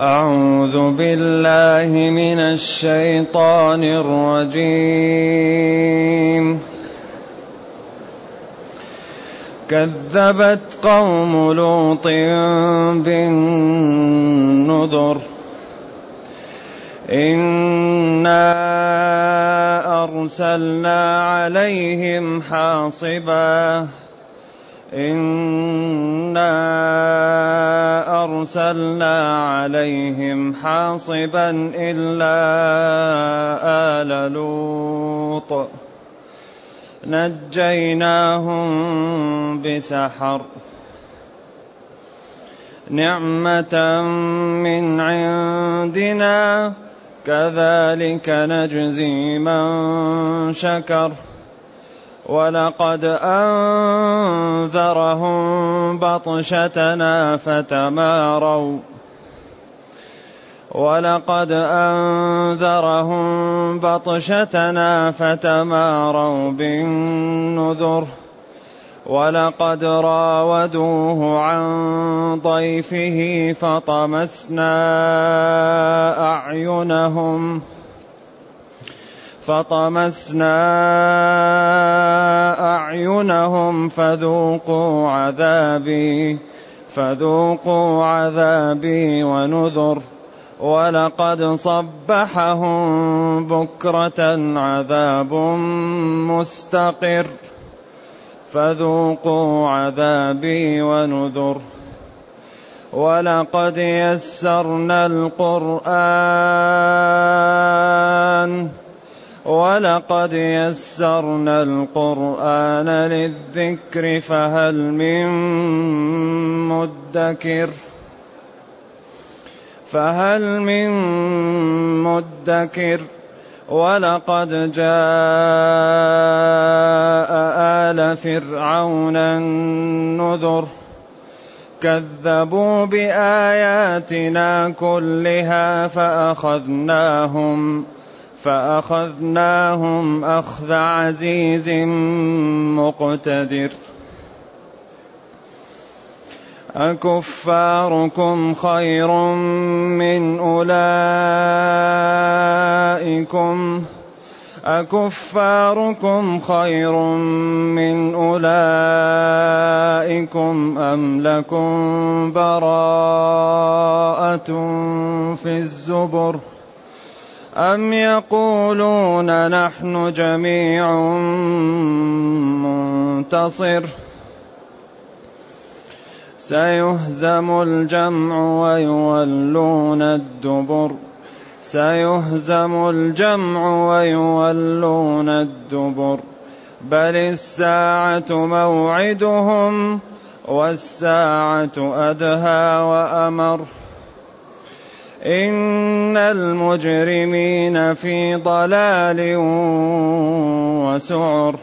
أعوذ بالله من الشيطان الرجيم. كذبت قوم لوط بالنذر. إنا أرسلنا عليهم حاصباً. إنا أرسلنا عليهم حاصبا إلا آل لوط نجيناهم بسحر نعمة من عندنا كذلك نجزي من شكر ولقد أنذرهم بطشتنا فتماروا. ولقد أنذرهم بطشتنا فتماروا بالنذر. ولقد راودوه عن ضيفه فطمسنا أعينهم. فطمسنا أعينهم فذوقوا عذابي فذوقوا عذابي ونذر. ولقد صبحهم بكرة عذاب مستقر فذوقوا عذابي ونذر. ولقد يسرنا القرآن ولقد يسرنا القرآن للذكر فهل من مدكر فهل من مدكر ولقد جاء آل فرعون النذر كذبوا بآياتنا كلها فأخذناهم فأخذناهم أخذ عزيز مقتدر. أكفاركم خير من أولئكم. أكفاركم خير من أولئكم أم لكم براءة في الزبر ۖ؟ أم يقولون نحن جميع منتصر سيهزم الجمع ويولون الدبر سيهزم الجمع ويولون الدبر بل الساعة موعدهم والساعة أدهى وأمر إن المجرمين في ضلال وسعر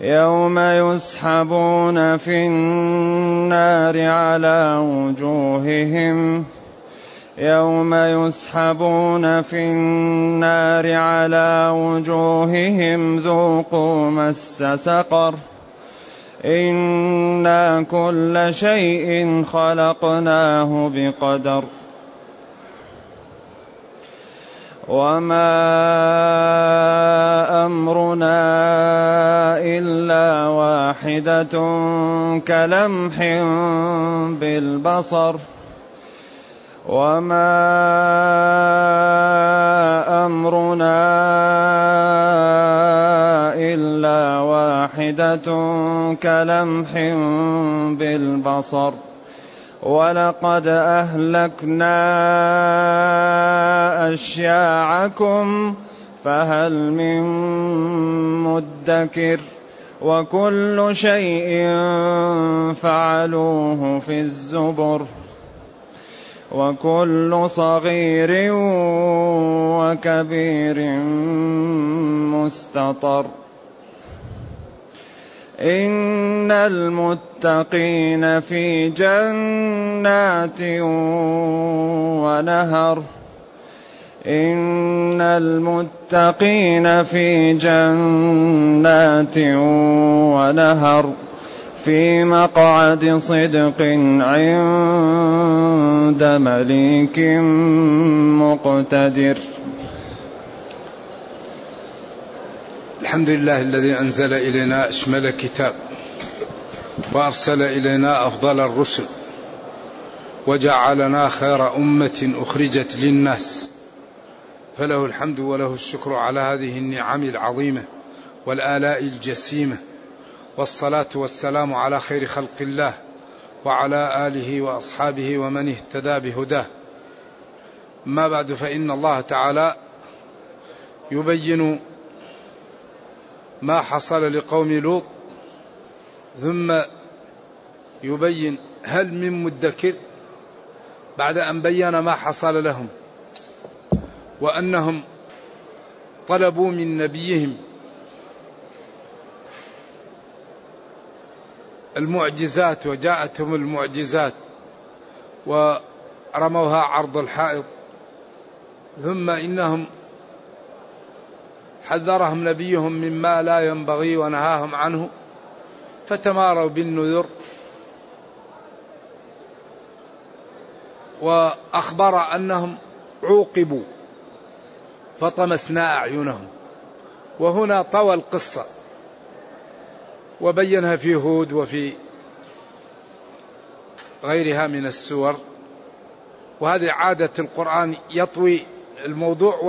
يوم يسحبون في النار على وجوههم يوم يسحبون في النار على وجوههم ذوقوا مس سقر إنا كل شيء خلقناه بقدر وما امرنا الا واحدة كلمح بالبصر وما امرنا الا واحدة كلمح بالبصر ولقد أهلكنا أشياعكم فهل من مدكر؟ وكل شيء فعلوه في الزبر. وكل صغير وكبير مستطر. إن المتقين في جنات ونهر. إن المتقين في جنات ونهر. في مقعد صدق عند مليك مقتدر. الحمد لله الذي أنزل إلينا أشمل كتاب وأرسل إلينا أفضل الرسل وجعلنا خير أمة أخرجت للناس فله الحمد وله الشكر على هذه النعم العظيمة والآلاء الجسيمة والصلاة والسلام على خير خلق الله وعلى آله وأصحابه ومن اهتدى بهداه. ما بعد فإن الله تعالى يبين ما حصل لقوم لوط ثم يبين هل من مدكر بعد أن بين ما حصل لهم وأنهم طلبوا من نبيهم المعجزات وجاءتهم المعجزات ورموها عرض الحائط ثم إنهم حذرهم نبيهم مما لا ينبغي ونهاهم عنه فتماروا بالنذر. وأخبر أنهم عوقبوا فطمسنا أعينهم. وهنا طوى القصة وبينها في هود وفي غيرها من السور. وهذه عادة القرآن يطوي الموضوع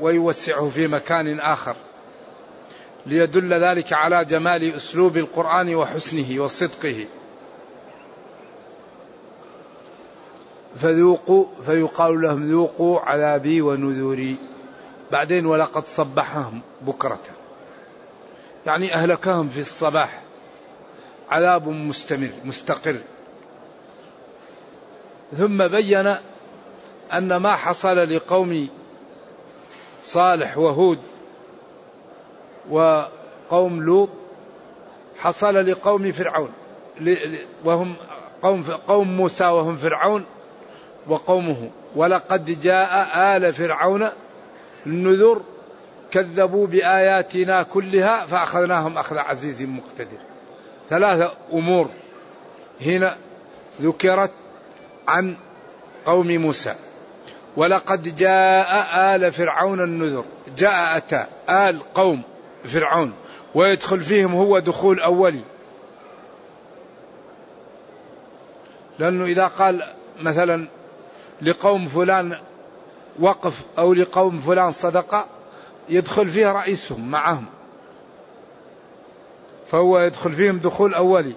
ويوسعه في مكان آخر. ليدل ذلك على جمال أسلوب القرآن وحسنه وصدقه. فذوقوا فيقال لهم ذوقوا عذابي ونذوري. بعدين ولقد صبحهم بكرة. يعني أهلكهم في الصباح. عذاب مستمر مستقر. ثم بين أن ما حصل لقوم صالح وهود وقوم لوط حصل لقوم فرعون وهم قوم قوم موسى وهم فرعون وقومه. ولقد جاء آل فرعون النذر كذبوا بآياتنا كلها فأخذناهم أخذ عزيز مقتدر. ثلاثة أمور هنا ذكرت عن قوم موسى. ولقد جاء آل فرعون النذر. جاء أتى آل قوم فرعون ويدخل فيهم هو دخول أولي لأنه إذا قال مثلا لقوم فلان وقف أو لقوم فلان صدقة يدخل فيه رئيسهم معهم. فهو يدخل فيهم دخول أولي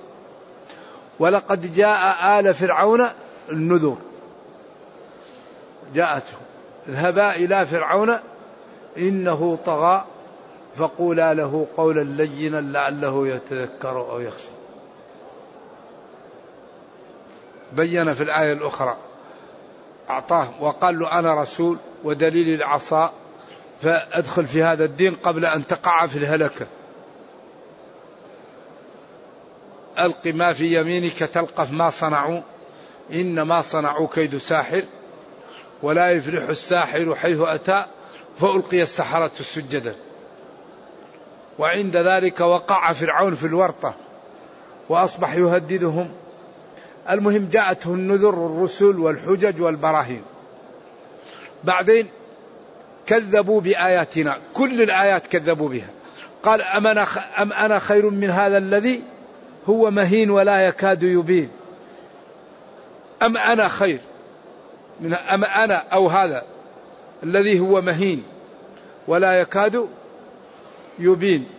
ولقد جاء آل فرعون النذر. جاءتهم اذهبا إلى فرعون إنه طغى فقولا له قولا لينا لعله يتذكر أو يخشى. بين في الآية الأخرى أعطاه وقال له أنا رسول ودليل العصا فأدخل في هذا الدين قبل أن تقع في الهلكة. ألق ما في يمينك تلقف ما صنعوا إنما صنعوا كيد ساحر. ولا يفلح الساحر حيث أتى فألقي السحرة سجدا. وعند ذلك وقع فرعون في الورطة وأصبح يهددهم. المهم جاءته النذر الرسل والحجج والبراهين. بعدين كذبوا بآياتنا كل الآيات كذبوا بها. قال أم أنا, أم أنا خير من هذا الذي؟ هو مهين ولا يكاد يبين. أم أنا خير؟ من أم أنا أو هذا الذي هو مهين ولا يكاد يبين.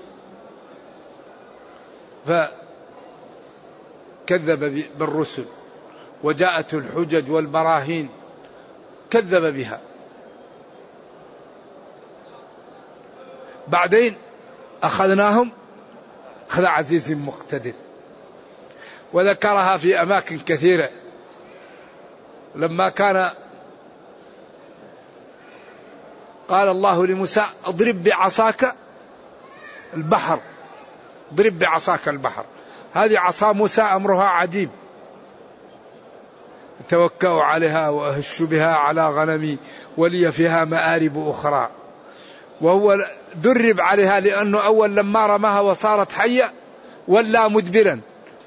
فكذب بالرسل وجاءته الحجج والبراهين كذب بها. بعدين أخذناهم أخذ عزيز مقتدر وذكرها في أماكن كثيرة. لما كان قال الله لموسى اضرب بعصاك البحر. اضرب بعصاك البحر. هذه عصا موسى أمرها عجيب. توكأ عليها وأهش بها على غنمي ولي فيها مآرب أخرى. وهو درب عليها لأنه أول لما رماها وصارت حية ولا مدبرا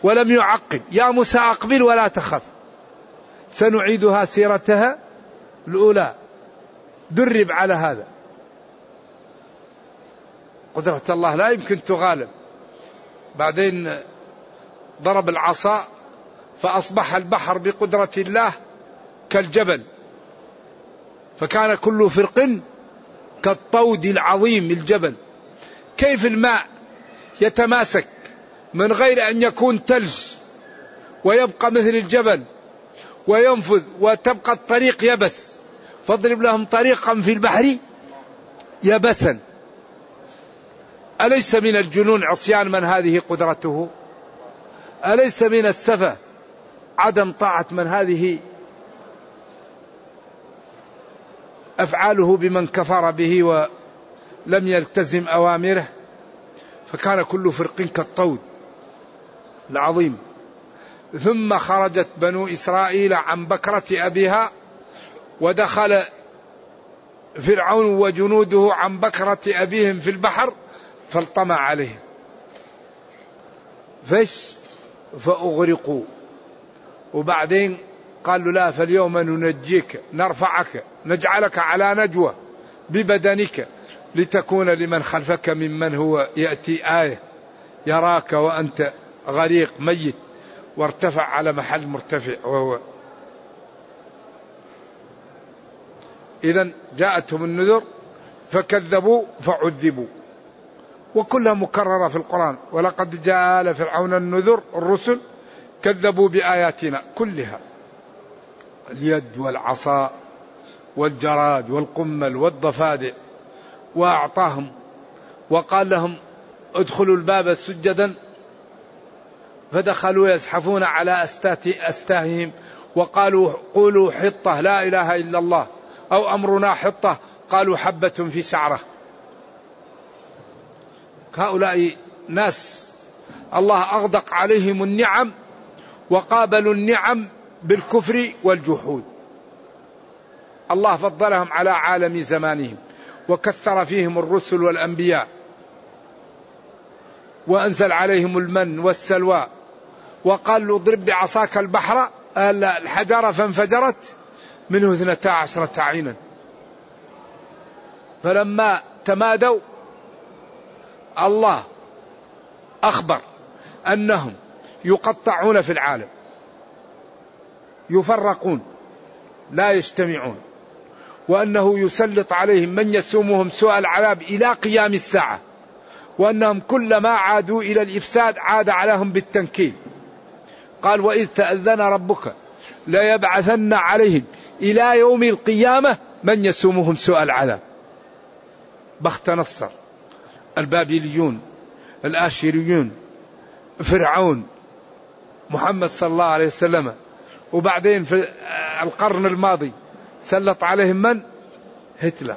ولم يعقب. يا موسى أقبل ولا تخف. سنعيدها سيرتها الأولى. درب على هذا. قدرة الله لا يمكن تغالب. بعدين ضرب العصا فأصبح البحر بقدرة الله كالجبل. فكان كل فرق كالطود العظيم الجبل. كيف الماء يتماسك من غير أن يكون ثلج ويبقى مثل الجبل؟ وينفذ وتبقى الطريق يبس فاضرب لهم طريقا في البحر يبسا أليس من الجنون عصيان من هذه قدرته؟ أليس من السفة عدم طاعة من هذه أفعاله بمن كفر به ولم يلتزم أوامره؟ فكان كل فرق كالطود العظيم. ثم خرجت بنو إسرائيل عن بكرة أبيها ودخل فرعون وجنوده عن بكرة أبيهم في البحر فالطمع عليهم. فش؟ فأغرقوا. وبعدين قالوا لا فاليوم ننجيك نرفعك نجعلك على نجوى ببدنك لتكون لمن خلفك ممن هو يأتي آية يراك وأنت غريق ميت. وارتفع على محل مرتفع. وهو إذا جاءتهم النذر فكذبوا فعذبوا. وكلها مكررة في القرآن. ولقد جاء آل فرعون النذر الرسل كذبوا بآياتنا كلها. اليد والعصا والجراد والقمل والضفادع. وأعطاهم وقال لهم ادخلوا الباب سجدا فدخلوا يزحفون على أستاههم وقالوا قولوا حطة لا إله إلا الله أو أمرنا حطة. قالوا حبة في شعرة. هؤلاء ناس الله أغدق عليهم النعم وقابلوا النعم بالكفر والجحود. الله فضلهم على عالم زمانهم وكثر فيهم الرسل والأنبياء. وأنزل عليهم المن والسلوى. وقال له اضرب بعصاك البحر الحجرة فانفجرت. منه اثنتا عشرة عينا. فلما تمادوا الله أخبر أنهم يقطعون في العالم. يفرقون لا يجتمعون. وأنه يسلط عليهم من يسومهم سوء العذاب إلى قيام الساعة. وأنهم كلما عادوا إلى الإفساد عاد عليهم بالتنكيل. قال وإذ تأذن ربك ليبعثن عليهم إلى يوم القيامة من يسومهم سوء العذاب. بخت نصر البابليون الآشيريون فرعون محمد صلى الله عليه وسلم وبعدين في القرن الماضي سلط عليهم من؟ هتلر.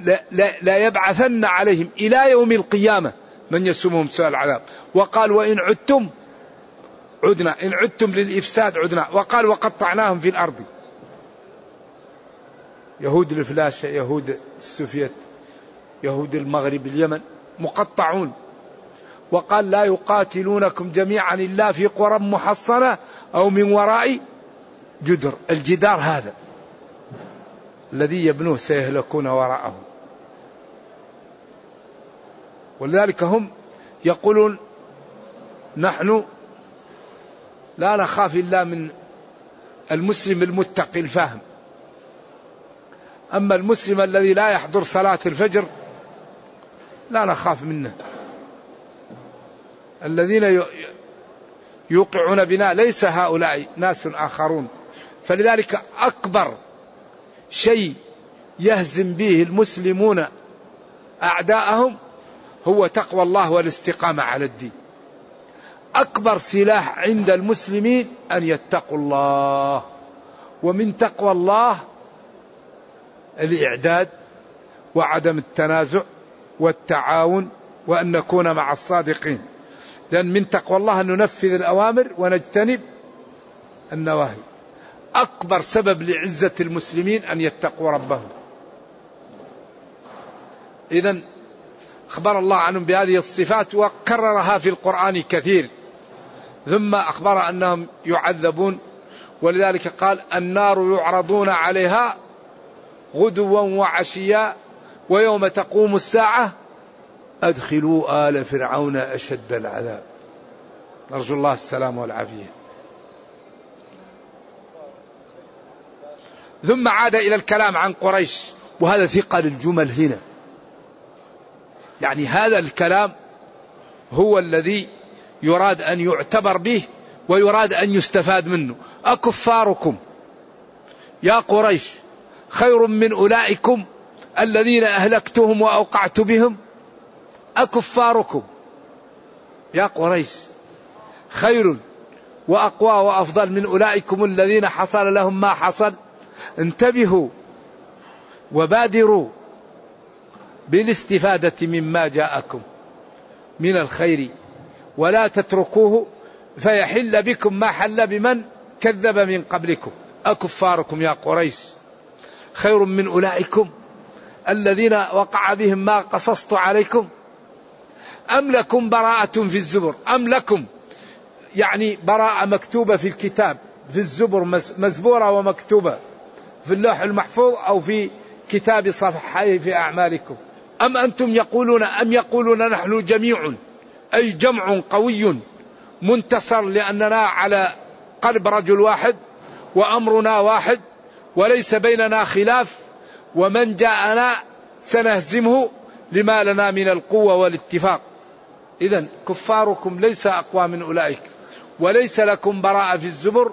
لا, لا, لا يبعثن عليهم إلى يوم القيامة من يسومهم سوء العذاب. وقال وإن عدتم عدنا إن عدتم للإفساد عدنا. وقال وقطعناهم في الأرض. يهود الفلاشة يهود السوفيت يهود المغرب اليمن مقطعون. وقال لا يقاتلونكم جميعا إلا في قرى محصنة أو من وراء جدر. الجدار هذا الذي يبنوه سيهلكون وراءه. ولذلك هم يقولون نحن لا نخاف إلا من المسلم المتقي الفاهم أما المسلم الذي لا يحضر صلاة الفجر لا نخاف منه. الذين يوقعون بنا ليس هؤلاء ناس آخرون. فلذلك أكبر شيء يهزم به المسلمون أعداءهم هو تقوى الله والاستقامة على الدين. أكبر سلاح عند المسلمين أن يتقوا الله. ومن تقوى الله الإعداد وعدم التنازع والتعاون وأن نكون مع الصادقين. لأن من تقوى الله أن ننفذ الأوامر ونجتنب النواهي. أكبر سبب لعزة المسلمين أن يتقوا ربهم. إذا أخبر الله عنهم بهذه الصفات وكررها في القرآن كثير. ثم أخبر أنهم يعذبون ولذلك قال النار يعرضون عليها غدوا وعشيا ويوم تقوم الساعة أدخلوا آل فرعون أشد العذاب. نرجو الله السلام والعافية. ثم عاد إلى الكلام عن قريش وهذا ثقل الجمل هنا. يعني هذا الكلام هو الذي يراد أن يعتبر به ويراد أن يستفاد منه. أكفاركم. يا قريش خير من أولئكم الذين أهلكتهم وأوقعت بهم. أكفاركم. يا قريش خير وأقوى وأفضل من أولئكم الذين حصل لهم ما حصل. انتبهوا وبادروا بالاستفادة مما جاءكم من الخير. ولا تتركوه فيحل بكم ما حل بمن كذب من قبلكم. أكفاركم يا قريش. خير من أولئكم. الذين وقع بهم ما قصصت عليكم. أم لكم براءة في الزبر؟ أم لكم؟ يعني براءة مكتوبة في الكتاب. في الزبر مزبورة ومكتوبة. في اللوح المحفوظ أو في كتاب صفحي في أعمالكم. أم أنتم يقولون أم يقولون نحن جميع أي جمع قوي منتصر لأننا على قلب رجل واحد وأمرنا واحد وليس بيننا خلاف ومن جاءنا سنهزمه لما لنا من القوة والاتفاق. إذا كفاركم ليس أقوى من أولئك وليس لكم براءة في الزبر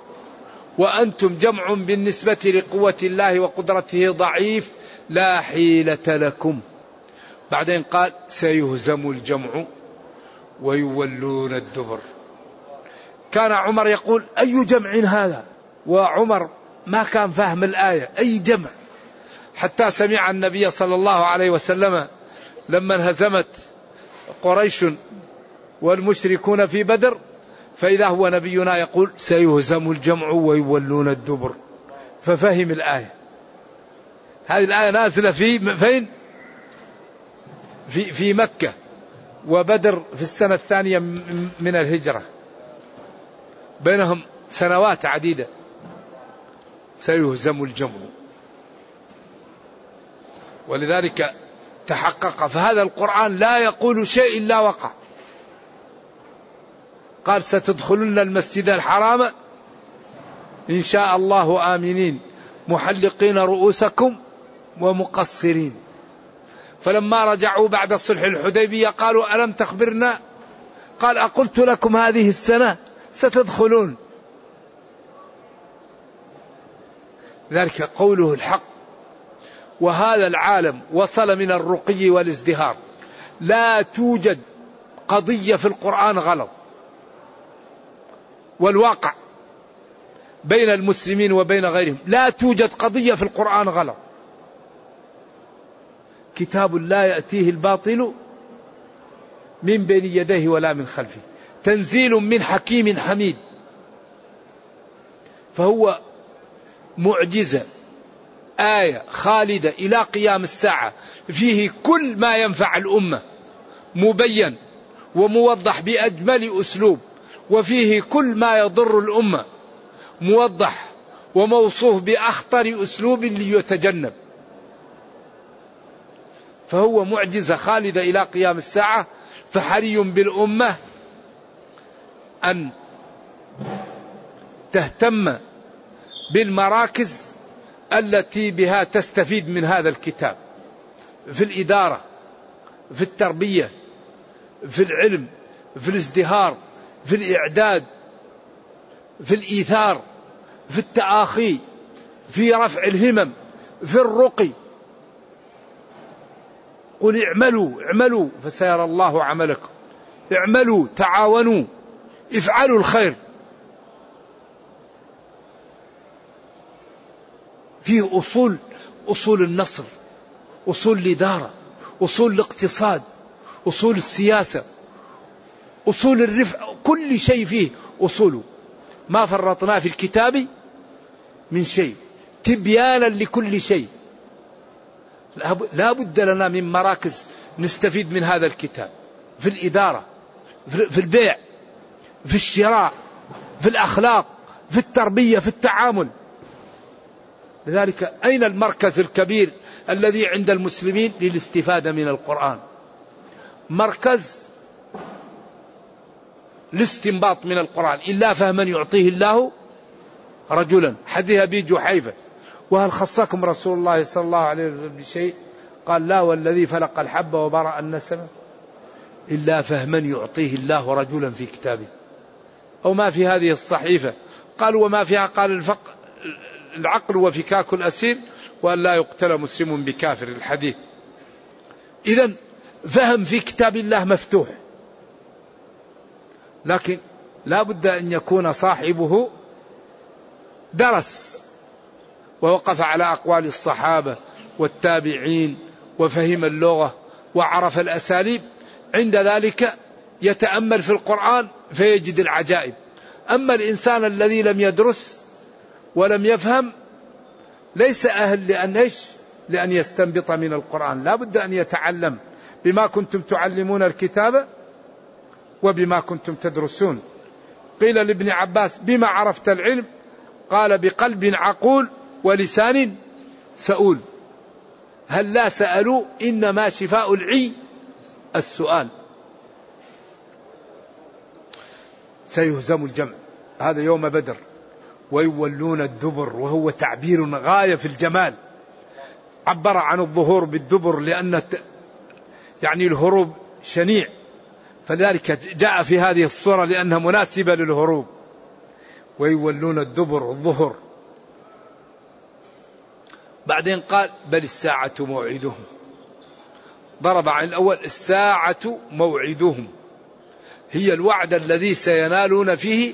وأنتم جمع بالنسبة لقوة الله وقدرته ضعيف لا حيلة لكم. بعدين قال سيهزم الجمع ويولون الدبر. كان عمر يقول أي جمع هذا؟ وعمر ما كان فاهم الآية. أي جمع؟ حتى سمع النبي صلى الله عليه وسلم لما انهزمت قريش والمشركون في بدر فإذا هو نبينا يقول سيهزم الجمع ويولون الدبر. ففهم الآية. هذه الآية نازلة في فين؟ في, في مكة. وبدر في السنة الثانية من الهجرة. بينهم سنوات عديدة. سيهزم الجمع. ولذلك تحقق فهذا القرآن لا يقول شيء إلا وقع. قال ستدخلن المسجد الحرام؟ إن شاء الله آمنين. محلقين رؤوسكم ومقصرين. فلما رجعوا بعد صلح الحديبية قالوا ألم تخبرنا؟ قال أقلت لكم هذه السنة ستدخلون. ذلك قوله الحق. وهذا العالم وصل من الرقي والازدهار. لا توجد قضية في القرآن غلط. والواقع بين المسلمين وبين غيرهم. لا توجد قضية في القرآن غلط. كتاب لا يأتيه الباطل من بين يديه ولا من خلفه. تنزيل من حكيم حميد. فهو معجزة آية خالدة إلى قيام الساعة. فيه كل ما ينفع الأمة مبين وموضح بأجمل أسلوب. وفيه كل ما يضر الأمة موضح وموصوف بأخطر أسلوب ليتجنب. فهو معجزة خالدة إلى قيام الساعة فحري بالأمة أن تهتم بالمراكز التي بها تستفيد من هذا الكتاب. في الإدارة في التربية في العلم في الازدهار في الإعداد في الإيثار في التآخي في رفع الهمم في الرقي قل اعملوا اعملوا فسيرى الله عملكم. اعملوا تعاونوا افعلوا الخير. فيه أصول أصول النصر أصول الإدارة أصول الاقتصاد أصول السياسة أصول الرفع كل شيء فيه أصوله. ما فرطنا في الكتاب من شيء. تبيانا لكل شيء. لا بد لنا من مراكز نستفيد من هذا الكتاب. في الإدارة في البيع في الشراء في الأخلاق في التربية في التعامل. لذلك أين المركز الكبير الذي عند المسلمين للاستفادة من القرآن؟ مركز الاستنباط من القرآن. إلا فهما يعطيه الله رجلا. حديث أبي جحيفة. وهل خصكم رسول الله صلى الله عليه وسلم بشيء؟ قال لا والذي فلق الحب وبرأ النسمة إلا فهما يعطيه الله رجلا في كتابه. أو ما في هذه الصحيفة. قال وما فيها؟ قال الفق العقل وفكاك الأسير وأن لا يقتل مسلم بكافر الحديث. إذا فهم في كتاب الله مفتوح. لكن لا بد أن يكون صاحبه درس. ووقف على أقوال الصحابة والتابعين وفهم اللغة وعرف الأساليب. عند ذلك يتأمل في القرآن فيجد العجائب. أما الإنسان الذي لم يدرس ولم يفهم ليس أهل لأن إيش؟ لأن يستنبط من القرآن. لا بد أن يتعلم بما كنتم تعلمون الكتاب وبما كنتم تدرسون. قيل لابن عباس بما عرفت العلم؟ قال بقلب عقول ولسان سؤول. هل لا سألوا إنما شفاء العي؟ السؤال. سيهزم الجمع. هذا يوم بدر. ويولون الدبر وهو تعبير غاية في الجمال. عبر عن الظهور بالدبر لأن يعني الهروب شنيع. فذلك جاء في هذه الصورة لأنها مناسبة للهروب. ويولون الدبر الظهر. بعدين قال بل الساعة موعدهم. ضرب عن الأول الساعة موعدهم. هي الوعد الذي سينالون فيه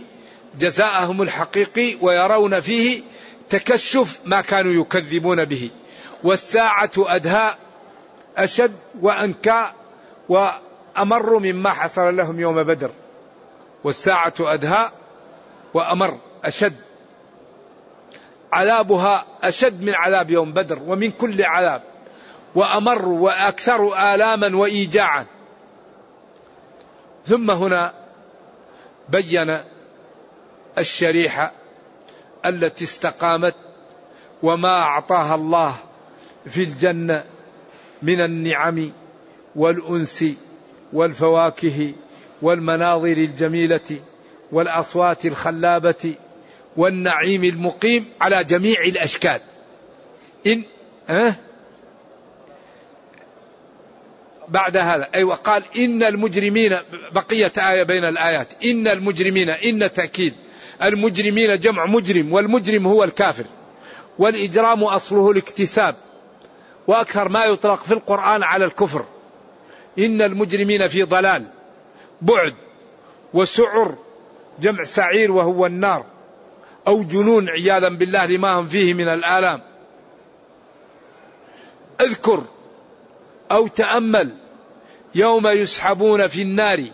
جزاءهم الحقيقي ويرون فيه تكشف ما كانوا يكذبون به. والساعة أدهى أشد وأنكى وأمر مما حصل لهم يوم بدر. والساعة أدهى وأمر أشد. عذابها أشد من عذاب يوم بدر ومن كل عذاب وأمر وأكثر آلاما وإيجاعا. ثم هنا بين الشريحة التي استقامت وما أعطاها الله في الجنة من النعم والأنس والفواكه والمناظر الجميلة والأصوات الخلابة والنعيم المقيم على جميع الأشكال. إن أه بعد هذا أيوة قال إن المجرمين بقية آية بين الآيات إن المجرمين إن تأكيد المجرمين جمع مجرم والمجرم هو الكافر. والإجرام أصله الاكتساب. وأكثر ما يطلق في القرآن على الكفر. إن المجرمين في ضلال بعد وسعر جمع سعير وهو النار. أو جنون عياذا بالله لما هم فيه من الآلام. أذكر أو تأمل يوم يسحبون في النار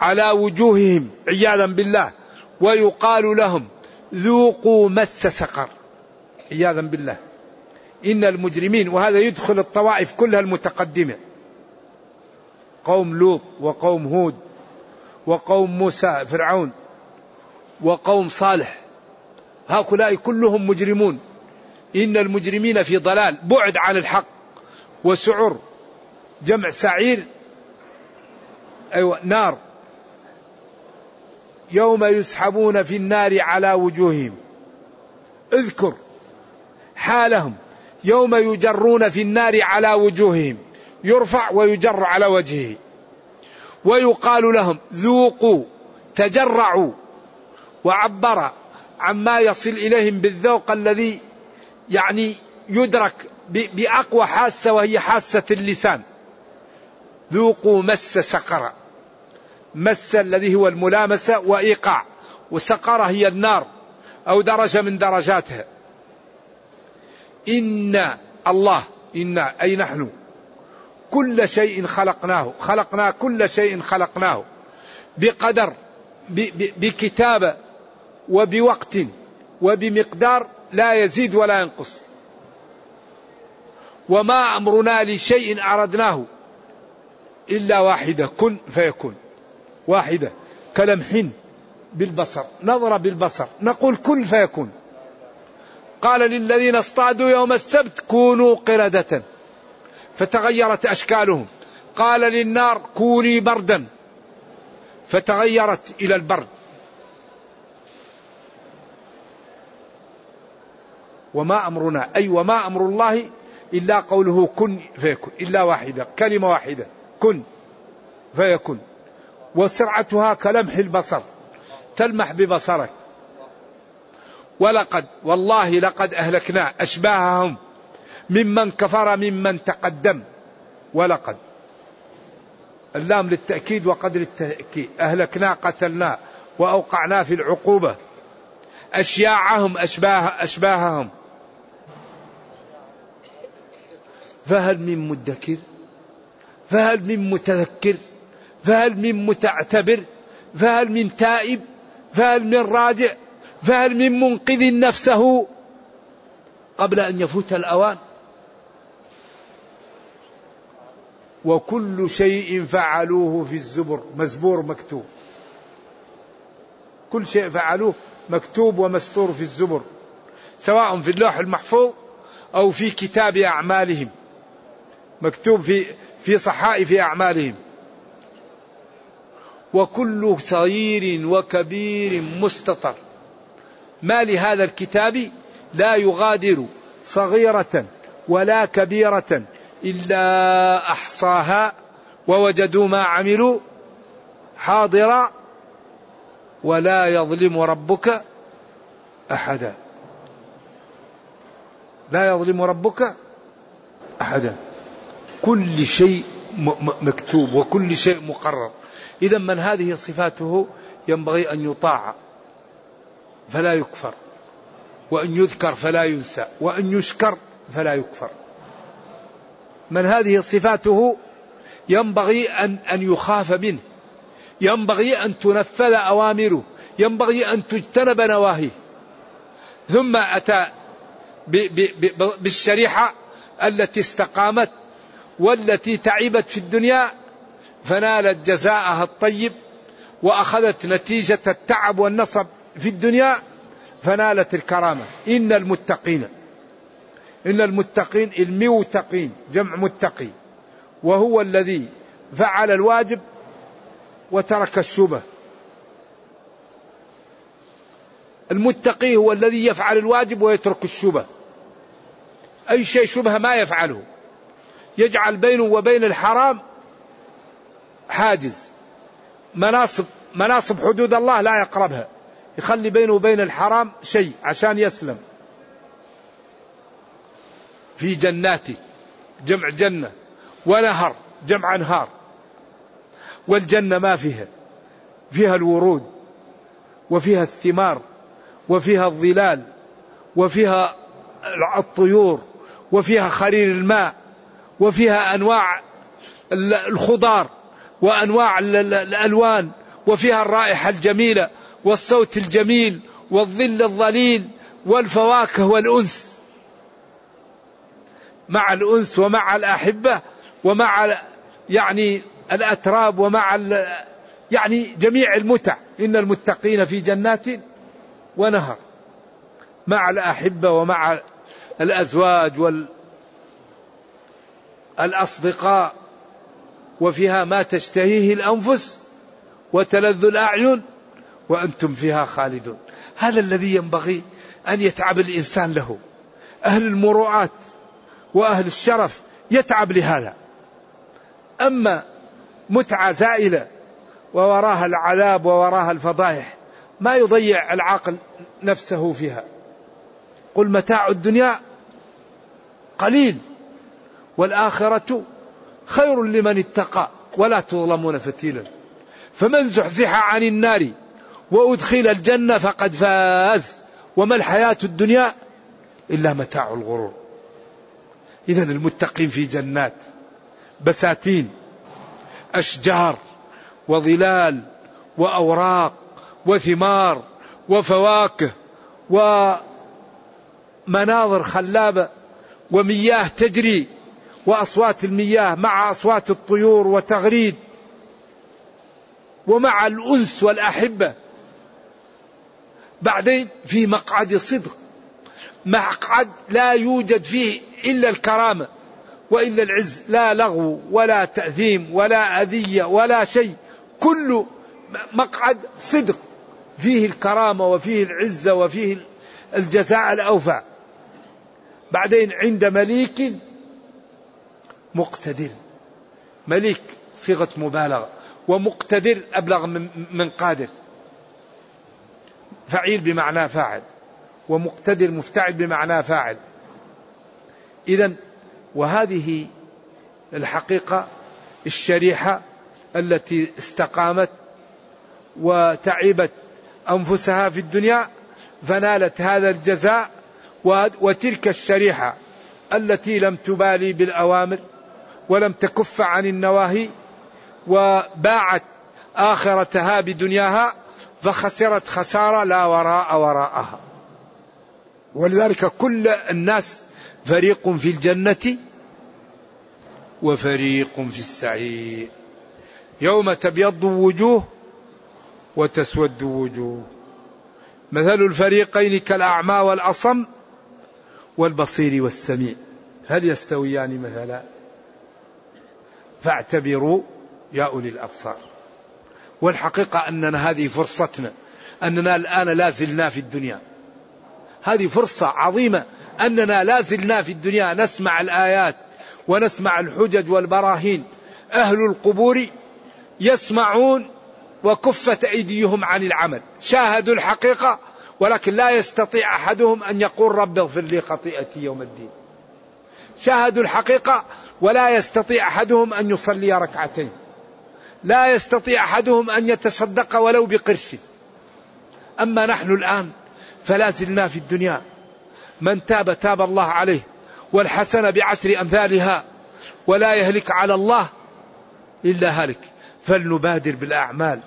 على وجوههم عياذا بالله ويقال لهم ذوقوا مس سقر. عياذا بالله. إن المجرمين وهذا يدخل الطوائف كلها المتقدمة. قوم لوط وقوم هود وقوم موسى فرعون وقوم صالح. هؤلاء كلهم مجرمون. إن المجرمين في ضلال بعد عن الحق وسعر جمع سعير أيوة نار. يوم يسحبون في النار على وجوههم. اذكر حالهم. يوم يجرون في النار على وجوههم. يرفع ويجر على وجهه. ويقال لهم ذوقوا تجرعوا. وعبر عما يصل إليهم بالذوق الذي يعني يدرك بأقوى حاسة وهي حاسة اللسان. ذوقوا مس سقر. مس الذي هو الملامسة وإيقاع. وسقر هي النار أو درجه من درجاتها. إن الله أنا أي نحن كل شيء خلقناه. خلقنا كل شيء خلقناه. بقدر بكتابة وبوقت وبمقدار لا يزيد ولا ينقص. وما أمرنا لشيء أردناه إلا واحدة كن فيكون. واحدة كلمح بالبصر نظرة بالبصر نقول كن فيكون. قال للذين اصطادوا يوم السبت كونوا قردة. فتغيرت أشكالهم. قال للنار كوني بردا. فتغيرت إلى البرد. وما أمرنا أي وما أمر الله إلا قوله كن فيكون. إلا واحدة كلمة واحدة كن فيكون. وسرعتها كلمح البصر تلمح ببصرك. ولقد والله لقد أهلكنا أشباههم ممن كفر ممن تقدم. ولقد. اللام للتأكيد وقد للتأكيد. أهلكنا قتلنا وأوقعنا في العقوبة. أشياعهم أشباه أشباههم. فهل من مدكر؟ فهل من متذكر؟ فهل من متعتبر؟ فهل من تائب؟ فهل من راجع؟ فهل من منقذ نفسه؟ قبل أن يفوت الأوان. وكل شيء فعلوه في الزبر مزبور مكتوب. كل شيء فعلوه مكتوب ومستور في الزبر سواء في اللوح المحفوظ أو في كتاب أعمالهم. مكتوب في في صحائف أعمالهم. وكل صغير وكبير مستطر. ما لهذا الكتاب؟ لا يغادر صغيرة ولا كبيرة إلا أحصاها ووجدوا ما عملوا حاضرا ولا يظلم ربك أحدا. لا يظلم ربك أحدا. كل شيء مكتوب وكل شيء مقرر. إذا من هذه صفاته ينبغي أن يطاع فلا يكفر وأن يذكر فلا ينسى وأن يشكر فلا يكفر. من هذه صفاته ينبغي أن أن يخاف منه ينبغي أن تنفذ أوامره ينبغي أن تجتنب نواهيه. ثم أتى بالشريحة التي استقامت والتي تعبت في الدنيا فنالت جزاءها الطيب وأخذت نتيجة التعب والنصب في الدنيا فنالت الكرامة. إن المتقين إن المتقين الموتقين جمع متقي وهو الذي فعل الواجب وترك الشبه. المتقي هو الذي يفعل الواجب ويترك الشبه. أي شيء شبهه ما يفعله. يجعل بينه وبين الحرام حاجز. مناصب مناصب حدود الله لا يقربها. يخلي بينه وبين الحرام شيء عشان يسلم. في جنات جمع جنة ونهر جمع أنهار. والجنة ما فيها فيها الورود وفيها الثمار وفيها الظلال وفيها الطيور وفيها خرير الماء. وفيها أنواع الخضار وأنواع الألوان وفيها الرائحة الجميلة والصوت الجميل والظل الظليل والفواكه والأنس. مع الأنس ومع الأحبة ومع يعني الأتراب ومع يعني جميع المتع. إن المتقين في جنات ونهر. مع الأحبة ومع الأزواج وال الأصدقاء وفيها ما تشتهيه الأنفس وتلذ الأعين وأنتم فيها خالدون. هذا الذي ينبغي أن يتعب الإنسان له. أهل المروءات وأهل الشرف يتعب لهذا. أما متعة زائلة ووراها العذاب ووراها الفضائح ما يضيع العاقل نفسه فيها. قل متاع الدنيا قليل. والآخرة خير لمن اتقى ولا تظلمون فتيلا. فمن زحزح عن النار وأدخل الجنة فقد فاز. وما الحياة الدنيا إلا متاع الغرور. إذا المتقين في جنات بساتين أشجار وظلال وأوراق وثمار وفواكه ومناظر خلابة ومياه تجري وأصوات المياه مع أصوات الطيور وتغريد ومع الأنس والأحبة. بعدين في مقعد صدق. مقعد لا يوجد فيه إلا الكرامة وإلا العز. لا لغو ولا تأثيم ولا أذية ولا شيء. كل مقعد صدق. فيه الكرامة وفيه العزة وفيه الجزاء الأوفى. بعدين عند مليك مقتدر. مليك صيغة مبالغة ومقتدر أبلغ من قادر. فعيل بمعنى فاعل ومقتدر مفتعل بمعنى فاعل. إذا وهذه الحقيقة الشريحة التي استقامت وتعبت أنفسها في الدنيا فنالت هذا الجزاء وتلك الشريحة التي لم تبالي بالأوامر ولم تكف عن النواهي وباعت آخرتها بدنياها فخسرت خسارة لا وراء وراءها. ولذلك كل الناس فريق في الجنة وفريق في السعير. يوم تبيض وجوه وتسود وجوه مثل الفريقين كالأعمى والأصم والبصير والسميع. هل يستويان مثلا؟ فاعتبروا يا أولي الأبصار. والحقيقة أننا هذه فرصتنا أننا الآن لا زلنا في الدنيا. هذه فرصة عظيمة أننا لا زلنا في الدنيا نسمع الآيات ونسمع الحجج والبراهين. أهل القبور يسمعون وكفت أيديهم عن العمل. شاهدوا الحقيقة ولكن لا يستطيع أحدهم أن يقول رب اغفر لي خطيئتي يوم الدين. شاهدوا الحقيقة ولا يستطيع أحدهم أن يصلي ركعتين. لا يستطيع أحدهم أن يتصدق ولو بقرش. أما نحن الآن فلا زلنا في الدنيا. من تاب تاب الله عليه والحسنة بعشر أمثالها ولا يهلك على الله إلا هلك. فلنبادر بالأعمال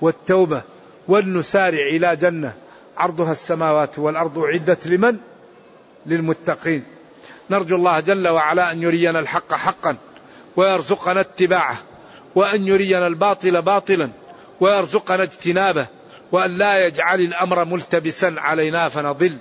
والتوبة ولنسارع إلى جنة. عرضها السماوات والأرض عدت لمن؟ للمتقين. نرجو الله جل وعلا أن يرينا الحق حقا ويرزقنا اتباعه وأن يرينا الباطل باطلا ويرزقنا اجتنابه وأن لا يجعل الأمر ملتبسا علينا فنضل.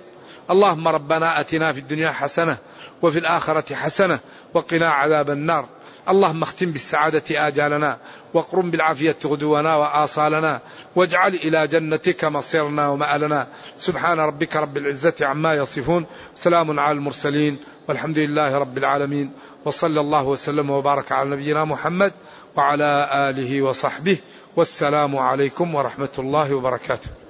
اللهم ربنا أتنا في الدنيا حسنة وفي الآخرة حسنة وقنا عذاب النار. اللهم اختم بالسعادة آجالنا واقرم بالعافية غدونا وآصالنا واجعل إلى جنتك مصيرنا ومآلنا. سبحان ربك رب العزة عما يصفون. سلام على المرسلين. والحمد لله رب العالمين وصلى الله وسلم وبارك على نبينا محمد وعلى آله وصحبه والسلام عليكم ورحمة الله وبركاته.